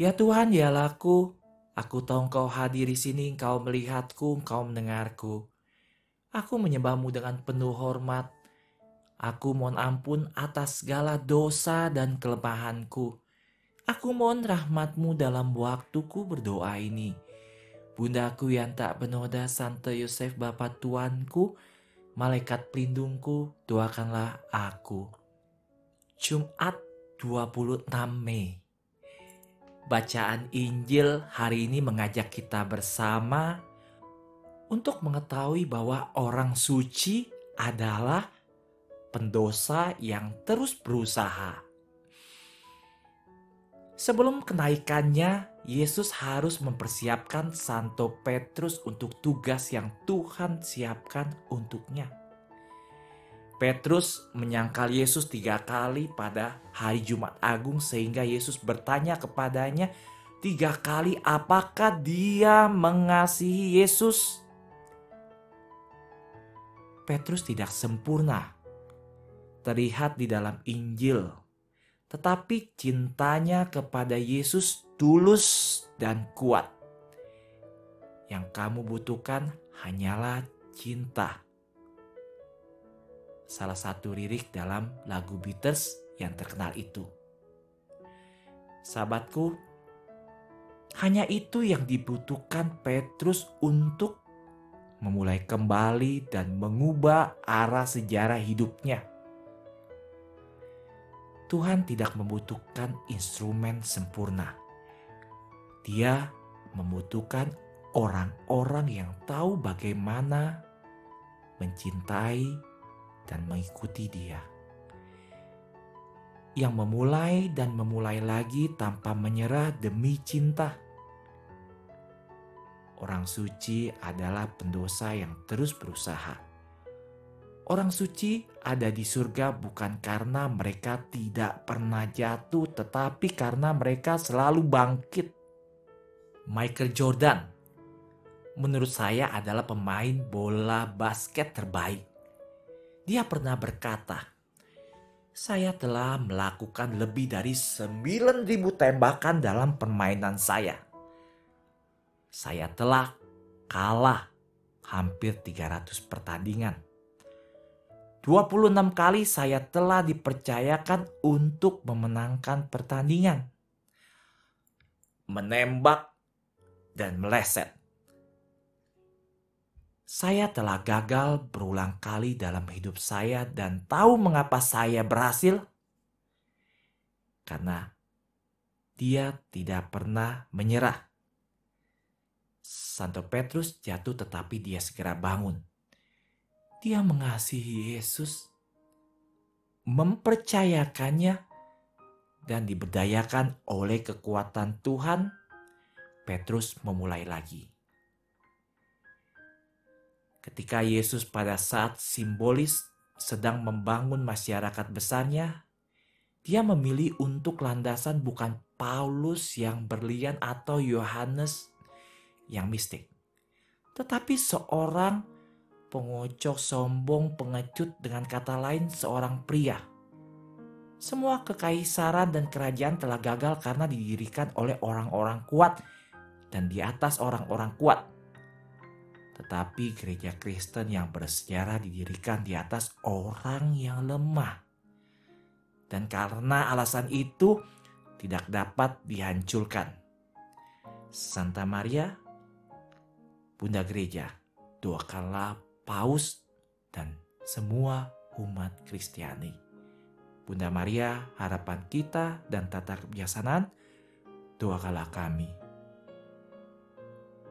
Ya Tuhan, ya laku, aku tahu engkau hadir di sini, engkau melihatku, engkau mendengarku. Aku menyembahmu dengan penuh hormat. Aku mohon ampun atas segala dosa dan kelemahanku. Aku mohon rahmatmu dalam waktuku berdoa ini. Bundaku yang tak benoda Santo Yosef Bapa Tuanku, Malaikat pelindungku, doakanlah aku. Jumat 26 Mei Bacaan Injil hari ini mengajak kita bersama untuk mengetahui bahwa orang suci adalah pendosa yang terus berusaha. Sebelum kenaikannya, Yesus harus mempersiapkan Santo Petrus untuk tugas yang Tuhan siapkan untuknya. Petrus menyangkal Yesus tiga kali pada hari Jumat Agung sehingga Yesus bertanya kepadanya tiga kali apakah dia mengasihi Yesus. Petrus tidak sempurna, terlihat di dalam Injil, tetapi cintanya kepada Yesus tulus dan kuat. Yang kamu butuhkan hanyalah cinta. Salah satu lirik dalam lagu Beatles yang terkenal itu. Sahabatku, hanya itu yang dibutuhkan Petrus untuk memulai kembali dan mengubah arah sejarah hidupnya. Tuhan tidak membutuhkan instrumen sempurna. Dia membutuhkan orang-orang yang tahu bagaimana mencintai dan mengikuti Dia, yang memulai dan memulai lagi tanpa menyerah demi cinta Orang suci adalah pendosa yang terus berusaha. Orang suci ada di surga bukan karena mereka tidak pernah jatuh, tetapi karena mereka selalu bangkit. Michael Jordan, menurut saya, adalah pemain bola basket terbaik. Dia pernah berkata, "Saya telah melakukan lebih dari 9.000 tembakan dalam permainan saya." saya telah kalah hampir 300 pertandingan. 26 kali saya telah dipercayakan untuk memenangkan pertandingan. Menembak dan meleset. Saya telah gagal berulang kali dalam hidup saya dan tahu mengapa saya berhasil? Karena dia tidak pernah menyerah Santo Petrus jatuh tetapi dia segera bangun. Dia mengasihi Yesus, mempercayakannya, dan diberdayakan oleh kekuatan Tuhan, Petrus memulai lagi. Ketika Yesus pada saat simbolis sedang membangun masyarakat besarnya, dia memilih untuk landasan bukan Paulus yang berlian atau Yohanes yang mistik. Tetapi seorang pengocok sombong pengecut dengan kata lain seorang pria. Semua kekaisaran dan kerajaan telah gagal karena didirikan oleh orang-orang kuat dan di atas orang-orang kuat. Tetapi gereja Kristen yang bersejarah didirikan di atas orang yang lemah. Dan karena alasan itu tidak dapat dihancurkan. Santa Maria Bunda Gereja, doakanlah Paus dan semua umat Kristiani. Bunda Maria, harapan kita dan tata kebijaksanaan, doakanlah kami.